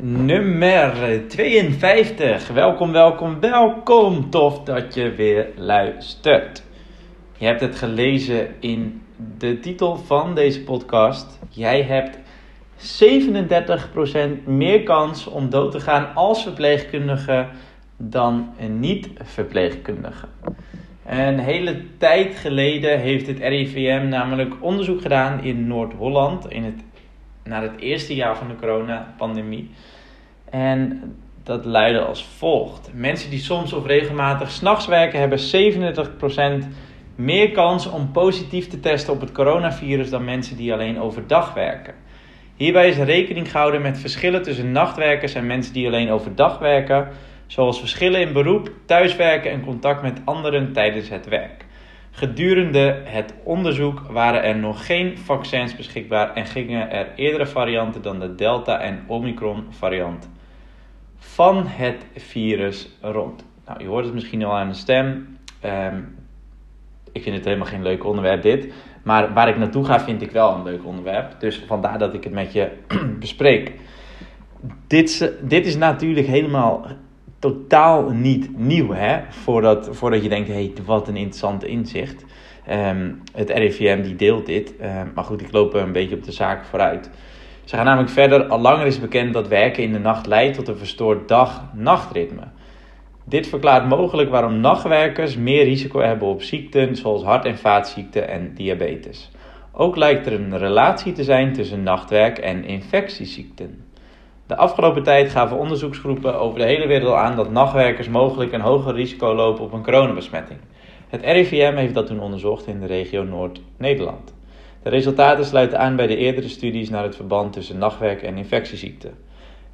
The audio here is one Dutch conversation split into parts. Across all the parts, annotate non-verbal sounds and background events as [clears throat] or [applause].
nummer 52. Welkom, welkom, welkom. Tof dat je weer luistert. Je hebt het gelezen in de titel van deze podcast. Jij hebt 37% meer kans om dood te gaan als verpleegkundige dan een niet-verpleegkundige. Een hele tijd geleden heeft het RIVM namelijk onderzoek gedaan in Noord-Holland, in het, naar het eerste jaar van de coronapandemie. En dat luidde als volgt. Mensen die soms of regelmatig s'nachts werken hebben 37% meer kans om positief te testen op het coronavirus dan mensen die alleen overdag werken. Hierbij is rekening gehouden met verschillen tussen nachtwerkers en mensen die alleen overdag werken, zoals verschillen in beroep, thuiswerken en contact met anderen tijdens het werk. Gedurende het onderzoek waren er nog geen vaccins beschikbaar en gingen er eerdere varianten dan de Delta- en Omicron variant van het virus rond. Nou, je hoort het misschien al aan de stem. Ehm, ik vind het helemaal geen leuk onderwerp dit. Maar waar ik naartoe ga vind ik wel een leuk onderwerp. Dus vandaar dat ik het met je [clears throat] bespreek. Dit, dit is natuurlijk helemaal totaal niet nieuw. Hè? Voordat, voordat je denkt, hey, wat een interessant inzicht. Ehm, het RIVM die deelt dit. Um, maar goed, ik loop een beetje op de zaak vooruit. Ze gaan namelijk verder. Al langer is bekend dat werken in de nacht leidt tot een verstoord dag-nachtritme. Dit verklaart mogelijk waarom nachtwerkers meer risico hebben op ziekten zoals hart- en vaatziekten en diabetes. Ook lijkt er een relatie te zijn tussen nachtwerk en infectieziekten. De afgelopen tijd gaven onderzoeksgroepen over de hele wereld aan dat nachtwerkers mogelijk een hoger risico lopen op een coronabesmetting. Het RIVM heeft dat toen onderzocht in de regio Noord-Nederland. De resultaten sluiten aan bij de eerdere studies naar het verband tussen nachtwerk en infectieziekten.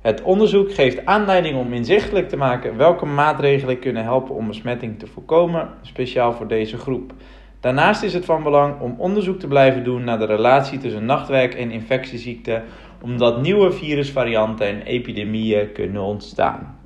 Het onderzoek geeft aanleiding om inzichtelijk te maken welke maatregelen kunnen helpen om besmetting te voorkomen, speciaal voor deze groep. Daarnaast is het van belang om onderzoek te blijven doen naar de relatie tussen nachtwerk en infectieziekten, omdat nieuwe virusvarianten en epidemieën kunnen ontstaan.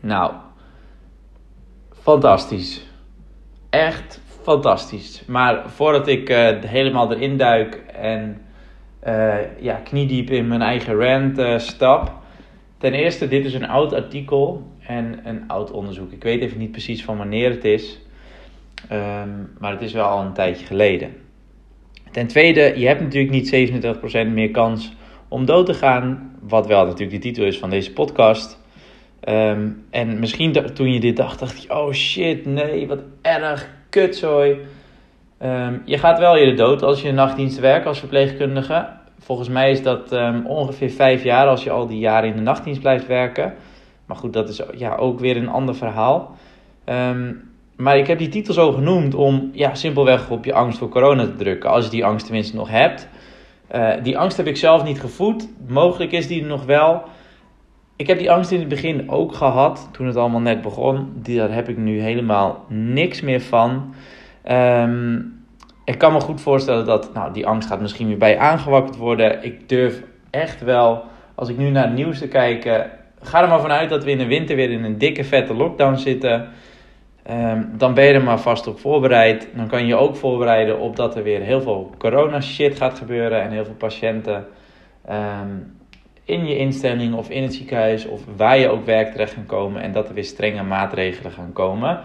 Nou, fantastisch. Echt fantastisch. Maar voordat ik uh, helemaal erin duik en uh, ja, kniediep in mijn eigen rant uh, stap. Ten eerste, dit is een oud artikel en een oud onderzoek. Ik weet even niet precies van wanneer het is, um, maar het is wel al een tijdje geleden. Ten tweede, je hebt natuurlijk niet 37% meer kans om dood te gaan, wat wel natuurlijk de titel is van deze podcast. Um, en misschien toen je dit dacht, dacht je, oh shit, nee, wat erg, kutzooi. Um, je gaat wel eerder dood als je nachtdienst werkt als verpleegkundige. Volgens mij is dat um, ongeveer vijf jaar als je al die jaren in de nachtdienst blijft werken. Maar goed, dat is ja, ook weer een ander verhaal. Um, maar ik heb die titel zo genoemd om ja, simpelweg op je angst voor corona te drukken. Als je die angst tenminste nog hebt. Uh, die angst heb ik zelf niet gevoed. Mogelijk is die nog wel. Ik heb die angst in het begin ook gehad, toen het allemaal net begon. Daar heb ik nu helemaal niks meer van. Um, ik kan me goed voorstellen dat nou, die angst gaat misschien weer bij aangewakkerd worden. Ik durf echt wel, als ik nu naar het nieuws te kijken, ga er maar vanuit dat we in de winter weer in een dikke vette lockdown zitten. Um, dan ben je er maar vast op voorbereid. Dan kan je je ook voorbereiden op dat er weer heel veel corona shit gaat gebeuren en heel veel patiënten um, in je instelling of in het ziekenhuis of waar je ook werkt terecht gaan komen en dat er weer strenge maatregelen gaan komen.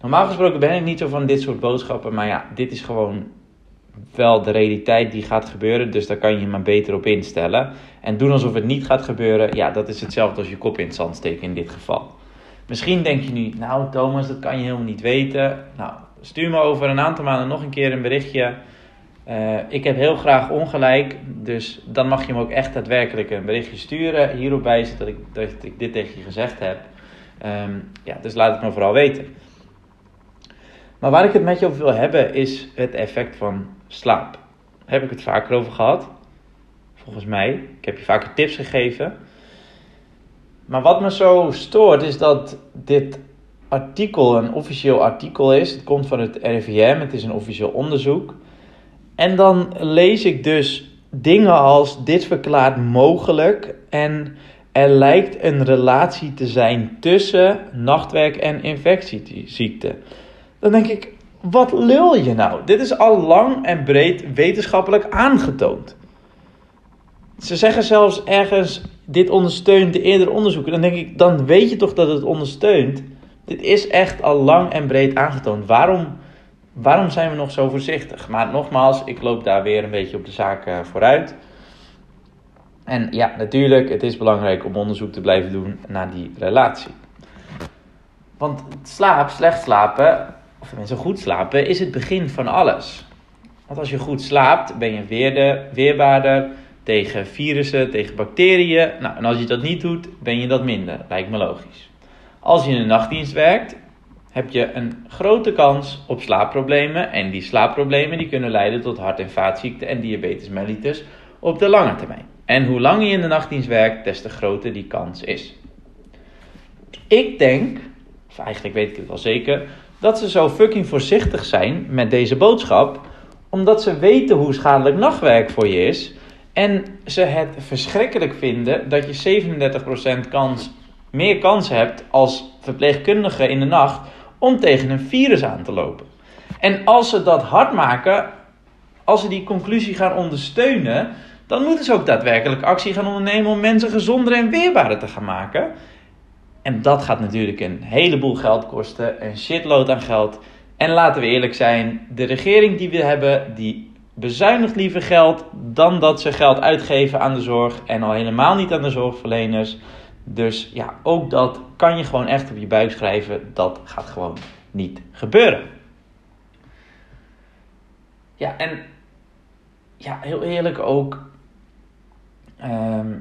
Normaal gesproken ben ik niet zo van dit soort boodschappen, maar ja, dit is gewoon wel de realiteit die gaat gebeuren, dus daar kan je je maar beter op instellen. En doen alsof het niet gaat gebeuren, ja, dat is hetzelfde als je kop in het zand steken in dit geval. Misschien denk je nu, nou Thomas, dat kan je helemaal niet weten. Nou, stuur me over een aantal maanden nog een keer een berichtje. Uh, ik heb heel graag ongelijk, dus dan mag je me ook echt daadwerkelijk een berichtje sturen. Hierop wijzen dat ik, dat ik dit tegen je gezegd heb. Um, ja, dus laat het me vooral weten. Maar waar ik het met je over wil hebben is het effect van slaap. Heb ik het vaker over gehad. Volgens mij. Ik heb je vaker tips gegeven. Maar wat me zo stoort is dat dit artikel een officieel artikel is. Het komt van het RIVM, het is een officieel onderzoek. En dan lees ik dus dingen als dit verklaart mogelijk en er lijkt een relatie te zijn tussen nachtwerk en infectieziekte. Dan denk ik, wat lul je nou? Dit is al lang en breed wetenschappelijk aangetoond. Ze zeggen zelfs ergens, dit ondersteunt de eerdere onderzoeken, dan denk ik, dan weet je toch dat het ondersteunt. Dit is echt al lang en breed aangetoond. Waarom, waarom zijn we nog zo voorzichtig? Maar nogmaals, ik loop daar weer een beetje op de zaak eh, vooruit. En ja, natuurlijk, het is belangrijk om onderzoek te blijven doen naar die relatie. Want slaap, slecht slapen, of tenminste goed slapen, is het begin van alles. Want als je goed slaapt, ben je weerder, weerbaarder tegen virussen, tegen bacteriën. Nou, en als je dat niet doet, ben je dat minder. Lijkt me logisch. Als je in de nachtdienst werkt, heb je een grote kans op slaapproblemen. En die slaapproblemen die kunnen leiden tot hart- en vaatziekten en diabetes mellitus op de lange termijn. En hoe langer je in de nachtdienst werkt, des te groter die kans is. Ik denk, of eigenlijk weet ik het wel zeker, dat ze zo fucking voorzichtig zijn met deze boodschap, omdat ze weten hoe schadelijk nachtwerk voor je is. En ze het verschrikkelijk vinden dat je 37% kans, meer kans hebt als verpleegkundige in de nacht om tegen een virus aan te lopen. En als ze dat hard maken, als ze die conclusie gaan ondersteunen, dan moeten ze ook daadwerkelijk actie gaan ondernemen om mensen gezonder en weerbaarder te gaan maken. En dat gaat natuurlijk een heleboel geld kosten, een shitload aan geld. En laten we eerlijk zijn, de regering die we hebben, die bezuinigt liever geld dan dat ze geld uitgeven aan de zorg en al helemaal niet aan de zorgverleners. Dus ja, ook dat kan je gewoon echt op je buik schrijven. Dat gaat gewoon niet gebeuren. Ja, en ja, heel eerlijk ook. Ehm,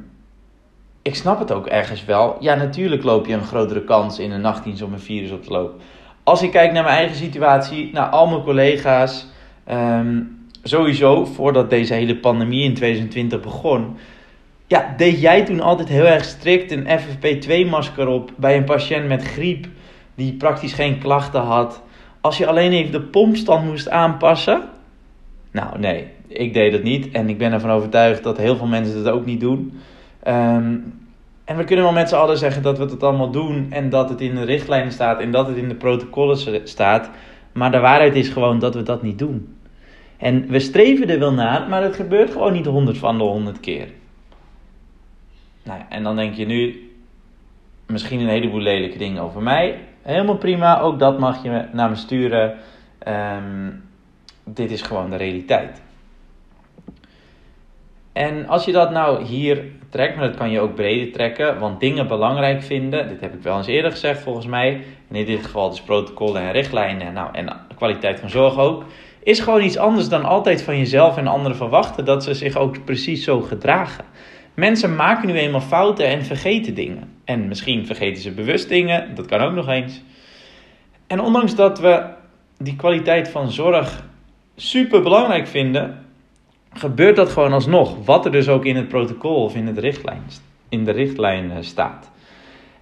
ik snap het ook ergens wel. Ja, natuurlijk loop je een grotere kans in een nachtdienst om een virus op te lopen. Als ik kijk naar mijn eigen situatie, naar al mijn collega's. Ehm, sowieso, voordat deze hele pandemie in 2020 begon. Ja, deed jij toen altijd heel erg strikt een FFP2-masker op bij een patiënt met griep die praktisch geen klachten had? Als je alleen even de pompstand moest aanpassen? Nou, nee, ik deed het niet en ik ben ervan overtuigd dat heel veel mensen het ook niet doen. Ehm, en we kunnen wel met z'n allen zeggen dat we het allemaal doen en dat het in de richtlijnen staat en dat het in de protocollen staat. Maar de waarheid is gewoon dat we dat niet doen. En we streven er wel naar, maar het gebeurt gewoon niet honderd van de honderd keer. Nou, en dan denk je nu misschien een heleboel lelijke dingen over mij. Helemaal prima, ook dat mag je naar me sturen. Ehm, dit is gewoon de realiteit. En als je dat nou hier trekt, maar dat kan je ook breder trekken, want dingen belangrijk vinden, dit heb ik wel eens eerder gezegd volgens mij, in dit geval dus protocollen en richtlijnen, nou, en kwaliteit van zorg ook, is gewoon iets anders dan altijd van jezelf en anderen verwachten dat ze zich ook precies zo gedragen. Mensen maken nu eenmaal fouten en vergeten dingen. En misschien vergeten ze bewust dingen, dat kan ook nog eens. En ondanks dat we die kwaliteit van zorg super belangrijk vinden, gebeurt dat gewoon alsnog. Wat er dus ook in het protocol of in, het richtlijn, in de richtlijn eh, staat.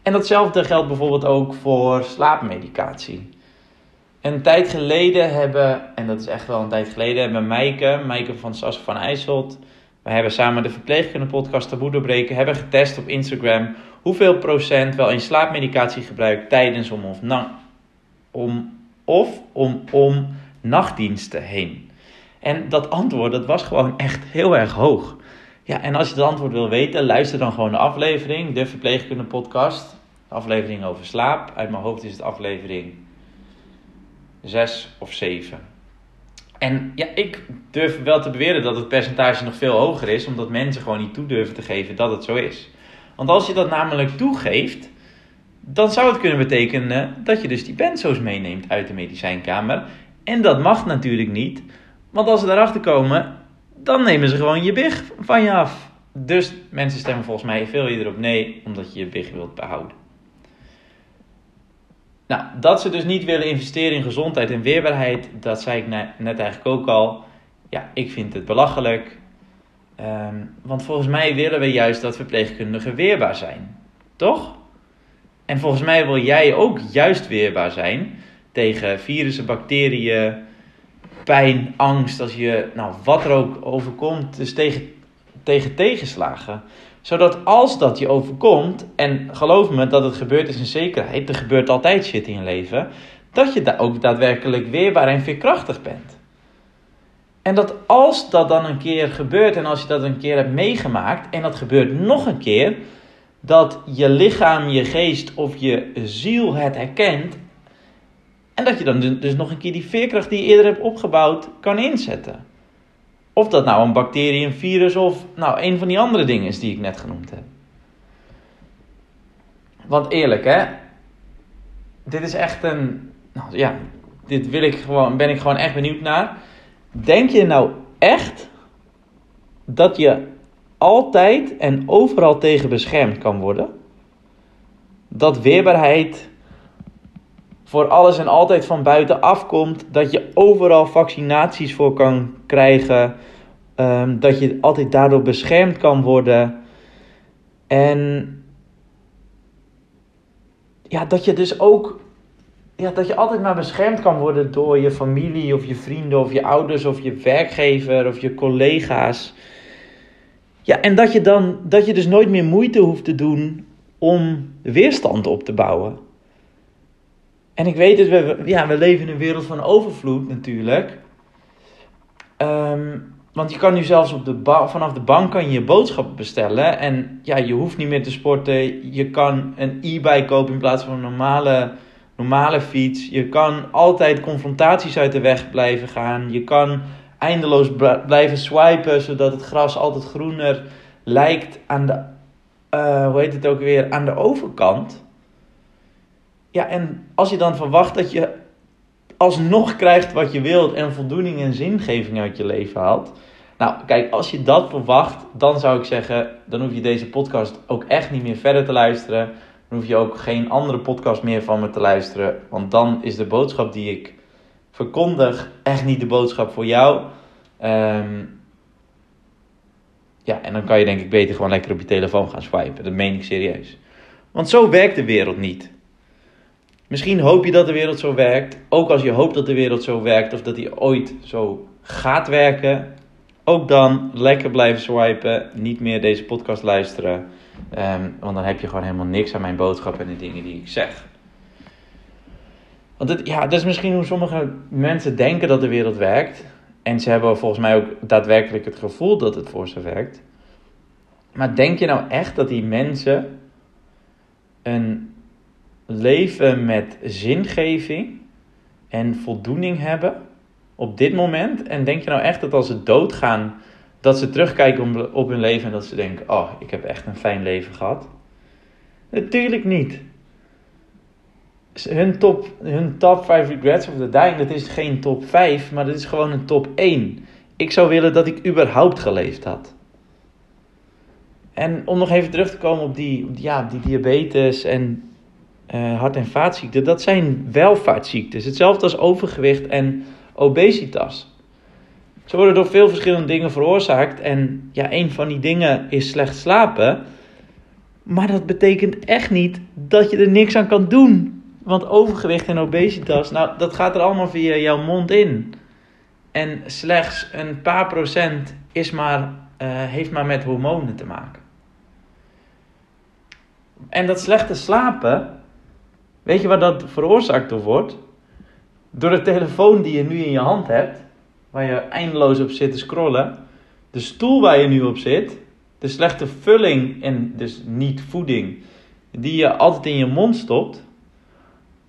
En datzelfde geldt bijvoorbeeld ook voor slaapmedicatie. Een tijd geleden hebben, en dat is echt wel een tijd geleden, hebben Meike, Meike van Sas van IJsselt, we hebben samen de verpleegkunde podcast Taboe doorbreken, hebben getest op Instagram hoeveel procent wel in slaapmedicatie gebruikt tijdens om of, na, om, of om, om nachtdiensten heen. En dat antwoord, dat was gewoon echt heel erg hoog. Ja, en als je het antwoord wil weten, luister dan gewoon de aflevering, de verpleegkunde podcast. aflevering over slaap. Uit mijn hoofd is het aflevering 6 of 7. En ja, ik durf wel te beweren dat het percentage nog veel hoger is, omdat mensen gewoon niet toe durven te geven dat het zo is. Want als je dat namelijk toegeeft, dan zou het kunnen betekenen dat je dus die benzo's meeneemt uit de medicijnkamer. En dat mag natuurlijk niet, want als ze erachter komen, dan nemen ze gewoon je big van je af. Dus mensen stemmen volgens mij veel eerder op nee, omdat je je big wilt behouden. Nou, dat ze dus niet willen investeren in gezondheid en weerbaarheid, dat zei ik net eigenlijk ook al. Ja, ik vind het belachelijk. Ehm, want volgens mij willen we juist dat verpleegkundigen weerbaar zijn. Toch? En volgens mij wil jij ook juist weerbaar zijn tegen virussen, bacteriën, pijn, angst. Als je, nou, wat er ook overkomt, dus tegen, tegen tegenslagen zodat als dat je overkomt, en geloof me dat het gebeurt is een zekerheid, er gebeurt altijd shit in je leven, dat je daar ook daadwerkelijk weerbaar en veerkrachtig bent. En dat als dat dan een keer gebeurt en als je dat een keer hebt meegemaakt en dat gebeurt nog een keer, dat je lichaam, je geest of je ziel het herkent. En dat je dan dus, dus nog een keer die veerkracht die je eerder hebt opgebouwd kan inzetten. Of dat nou een bacterie, een virus of nou een van die andere dingen is die ik net genoemd heb. Want eerlijk hè, dit is echt een, nou ja, dit wil ik gewoon, ben ik gewoon echt benieuwd naar. Denk je nou echt dat je altijd en overal tegen beschermd kan worden? Dat weerbaarheid voor alles en altijd van buiten afkomt. Dat je overal vaccinaties voor kan krijgen. Um, dat je altijd daardoor beschermd kan worden. En ja, dat je dus ook ja, dat je altijd maar beschermd kan worden door je familie of je vrienden of je ouders of je werkgever of je collega's. Ja, en dat je dan dat je dus nooit meer moeite hoeft te doen om weerstand op te bouwen. En ik weet het, we, ja, we leven in een wereld van overvloed natuurlijk. Um, want je kan nu zelfs op de vanaf de bank kan je, je boodschappen bestellen. En ja, je hoeft niet meer te sporten. Je kan een e-bike kopen in plaats van een normale, normale fiets. Je kan altijd confrontaties uit de weg blijven gaan. Je kan eindeloos blijven swipen, zodat het gras altijd groener lijkt aan de, uh, hoe heet het ook weer, aan de overkant. Ja, en als je dan verwacht dat je alsnog krijgt wat je wilt en voldoening en zingeving uit je leven haalt. Nou, kijk, als je dat verwacht, dan zou ik zeggen, dan hoef je deze podcast ook echt niet meer verder te luisteren. Dan hoef je ook geen andere podcast meer van me te luisteren. Want dan is de boodschap die ik verkondig echt niet de boodschap voor jou. Um, ja, en dan kan je denk ik beter gewoon lekker op je telefoon gaan swipen. Dat meen ik serieus. Want zo werkt de wereld niet. Misschien hoop je dat de wereld zo werkt. Ook als je hoopt dat de wereld zo werkt of dat die ooit zo gaat werken. Ook dan lekker blijven swipen. Niet meer deze podcast luisteren. Um, want dan heb je gewoon helemaal niks aan mijn boodschap en de dingen die ik zeg. Want het, ja, dat is misschien hoe sommige mensen denken dat de wereld werkt. En ze hebben volgens mij ook daadwerkelijk het gevoel dat het voor ze werkt. Maar denk je nou echt dat die mensen een leven met zingeving en voldoening hebben op dit moment? En denk je nou echt dat als ze doodgaan, dat ze terugkijken op hun leven en dat ze denken: Oh, ik heb echt een fijn leven gehad? Natuurlijk niet. Hun top, hun top 5 regrets of the dying, dat is geen top 5, maar dat is gewoon een top 1. Ik zou willen dat ik überhaupt geleefd had. En om nog even terug te komen op die, ja, die diabetes en uh, hart- en vaatziekten, dat zijn welvaartsziektes. Hetzelfde als overgewicht en obesitas. Ze worden door veel verschillende dingen veroorzaakt. En ja, een van die dingen is slecht slapen. Maar dat betekent echt niet dat je er niks aan kan doen. Want overgewicht en obesitas, nou, dat gaat er allemaal via jouw mond in. En slechts een paar procent is maar, uh, heeft maar met hormonen te maken. En dat slechte slapen, weet je waar dat veroorzaakt wordt? Door de telefoon die je nu in je hand hebt, waar je eindeloos op zit te scrollen, de stoel waar je nu op zit, de slechte vulling en dus niet voeding, die je altijd in je mond stopt,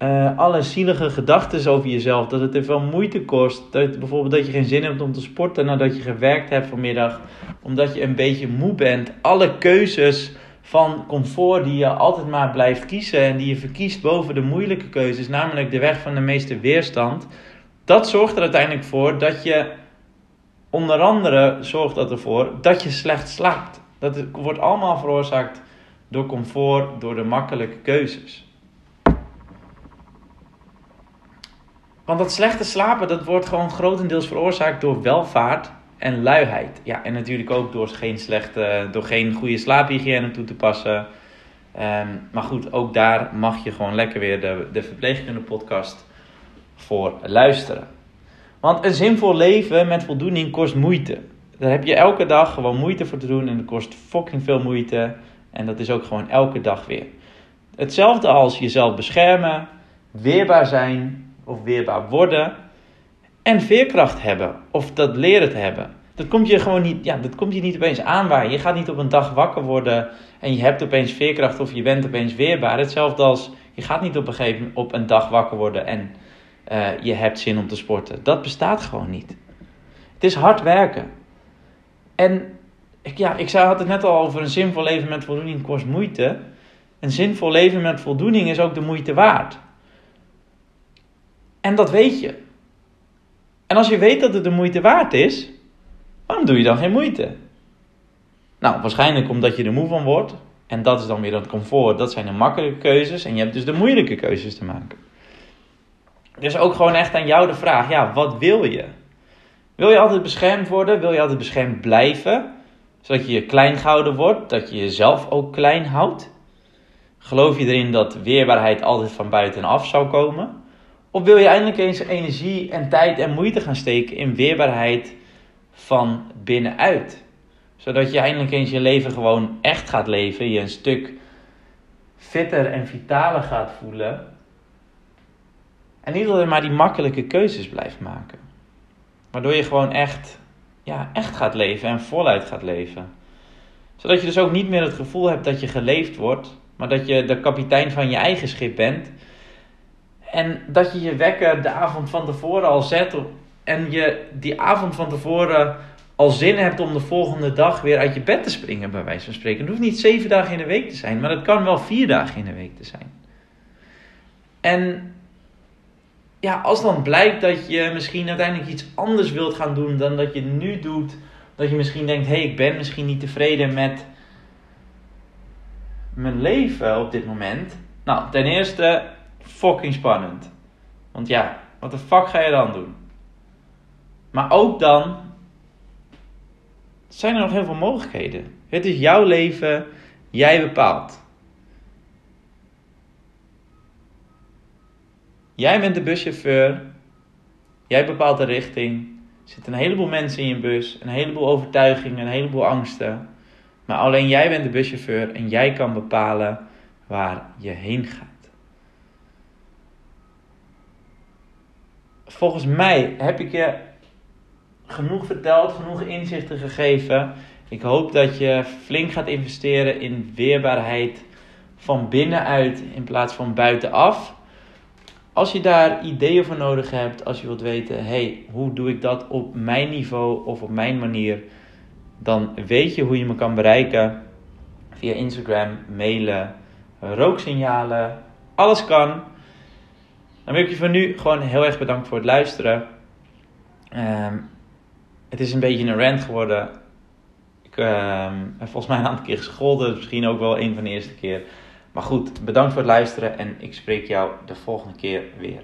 uh, alle zielige gedachten over jezelf, dat het te veel moeite kost, dat, bijvoorbeeld dat je geen zin hebt om te sporten nadat je gewerkt hebt vanmiddag, omdat je een beetje moe bent, alle keuzes van comfort die je altijd maar blijft kiezen en die je verkiest boven de moeilijke keuzes, namelijk de weg van de meeste weerstand, dat zorgt er uiteindelijk voor dat je, onder andere zorgt dat ervoor dat je slecht slaapt. Dat wordt allemaal veroorzaakt door comfort, door de makkelijke keuzes. Want dat slechte slapen, dat wordt gewoon grotendeels veroorzaakt door welvaart en luiheid. Ja, en natuurlijk ook door geen, slechte, door geen goede slaaphygiëne toe te passen. Um, maar goed, ook daar mag je gewoon lekker weer de, de verpleegkunde podcast voor luisteren. Want een zinvol leven met voldoening kost moeite. Daar heb je elke dag gewoon moeite voor te doen en dat kost fucking veel moeite. En dat is ook gewoon elke dag weer. Hetzelfde als jezelf beschermen, weerbaar zijn of weerbaar worden en veerkracht hebben of dat leren te hebben. Dat komt je gewoon niet, ja, dat komt je niet opeens aanwaaien. Je gaat niet op een dag wakker worden en je hebt opeens veerkracht of je bent opeens weerbaar. Hetzelfde als je gaat niet op een gegeven op een dag wakker worden en uh, je hebt zin om te sporten. Dat bestaat gewoon niet. Het is hard werken. En ik, ja, ik zei, had het net al over een zinvol leven met voldoening kost moeite. Een zinvol leven met voldoening is ook de moeite waard. En dat weet je. En als je weet dat het de moeite waard is, waarom doe je dan geen moeite? Nou, waarschijnlijk omdat je er moe van wordt. En dat is dan weer het comfort. Dat zijn de makkelijke keuzes. En je hebt dus de moeilijke keuzes te maken. Dus ook gewoon echt aan jou de vraag: ja, wat wil je? Wil je altijd beschermd worden? Wil je altijd beschermd blijven? Zodat je klein gehouden wordt, dat je jezelf ook klein houdt? Geloof je erin dat weerbaarheid altijd van buitenaf zou komen? Of wil je eindelijk eens energie en tijd en moeite gaan steken in weerbaarheid van binnenuit? Zodat je eindelijk eens je leven gewoon echt gaat leven, je een stuk fitter en vitaler gaat voelen. En niet alleen maar die makkelijke keuzes blijft maken. Waardoor je gewoon echt, ja, echt gaat leven en voluit gaat leven. Zodat je dus ook niet meer het gevoel hebt dat je geleefd wordt, maar dat je de kapitein van je eigen schip bent. En dat je je wekker de avond van tevoren al zet en je die avond van tevoren al zin hebt om de volgende dag weer uit je bed te springen, bij wijze van spreken. Het hoeft niet zeven dagen in de week te zijn, maar het kan wel vier dagen in de week te zijn. En ja, als dan blijkt dat je misschien uiteindelijk iets anders wilt gaan doen dan dat je nu doet, dat je misschien denkt: hé, hey, ik ben misschien niet tevreden met mijn leven op dit moment. Nou, ten eerste, fucking spannend. Want ja, wat de fuck ga je dan doen? Maar ook dan zijn er nog heel veel mogelijkheden. Het is jouw leven, jij bepaalt. Jij bent de buschauffeur. Jij bepaalt de richting. Er zitten een heleboel mensen in je bus, een heleboel overtuigingen, een heleboel angsten. Maar alleen jij bent de buschauffeur en jij kan bepalen waar je heen gaat. Volgens mij heb ik je genoeg verteld, genoeg inzichten gegeven. Ik hoop dat je flink gaat investeren in weerbaarheid van binnenuit in plaats van buitenaf. Als je daar ideeën voor nodig hebt, als je wilt weten, hey, hoe doe ik dat op mijn niveau of op mijn manier, dan weet je hoe je me kan bereiken via Instagram, mailen, rooksignalen, alles kan. Dan wil ik je voor nu gewoon heel erg bedankt voor het luisteren. Ehm, het is een beetje een rant geworden. Ik heb volgens mij een aantal keer gescholden, misschien ook wel een van de eerste keer. Maar goed, bedankt voor het luisteren en ik spreek jou de volgende keer weer.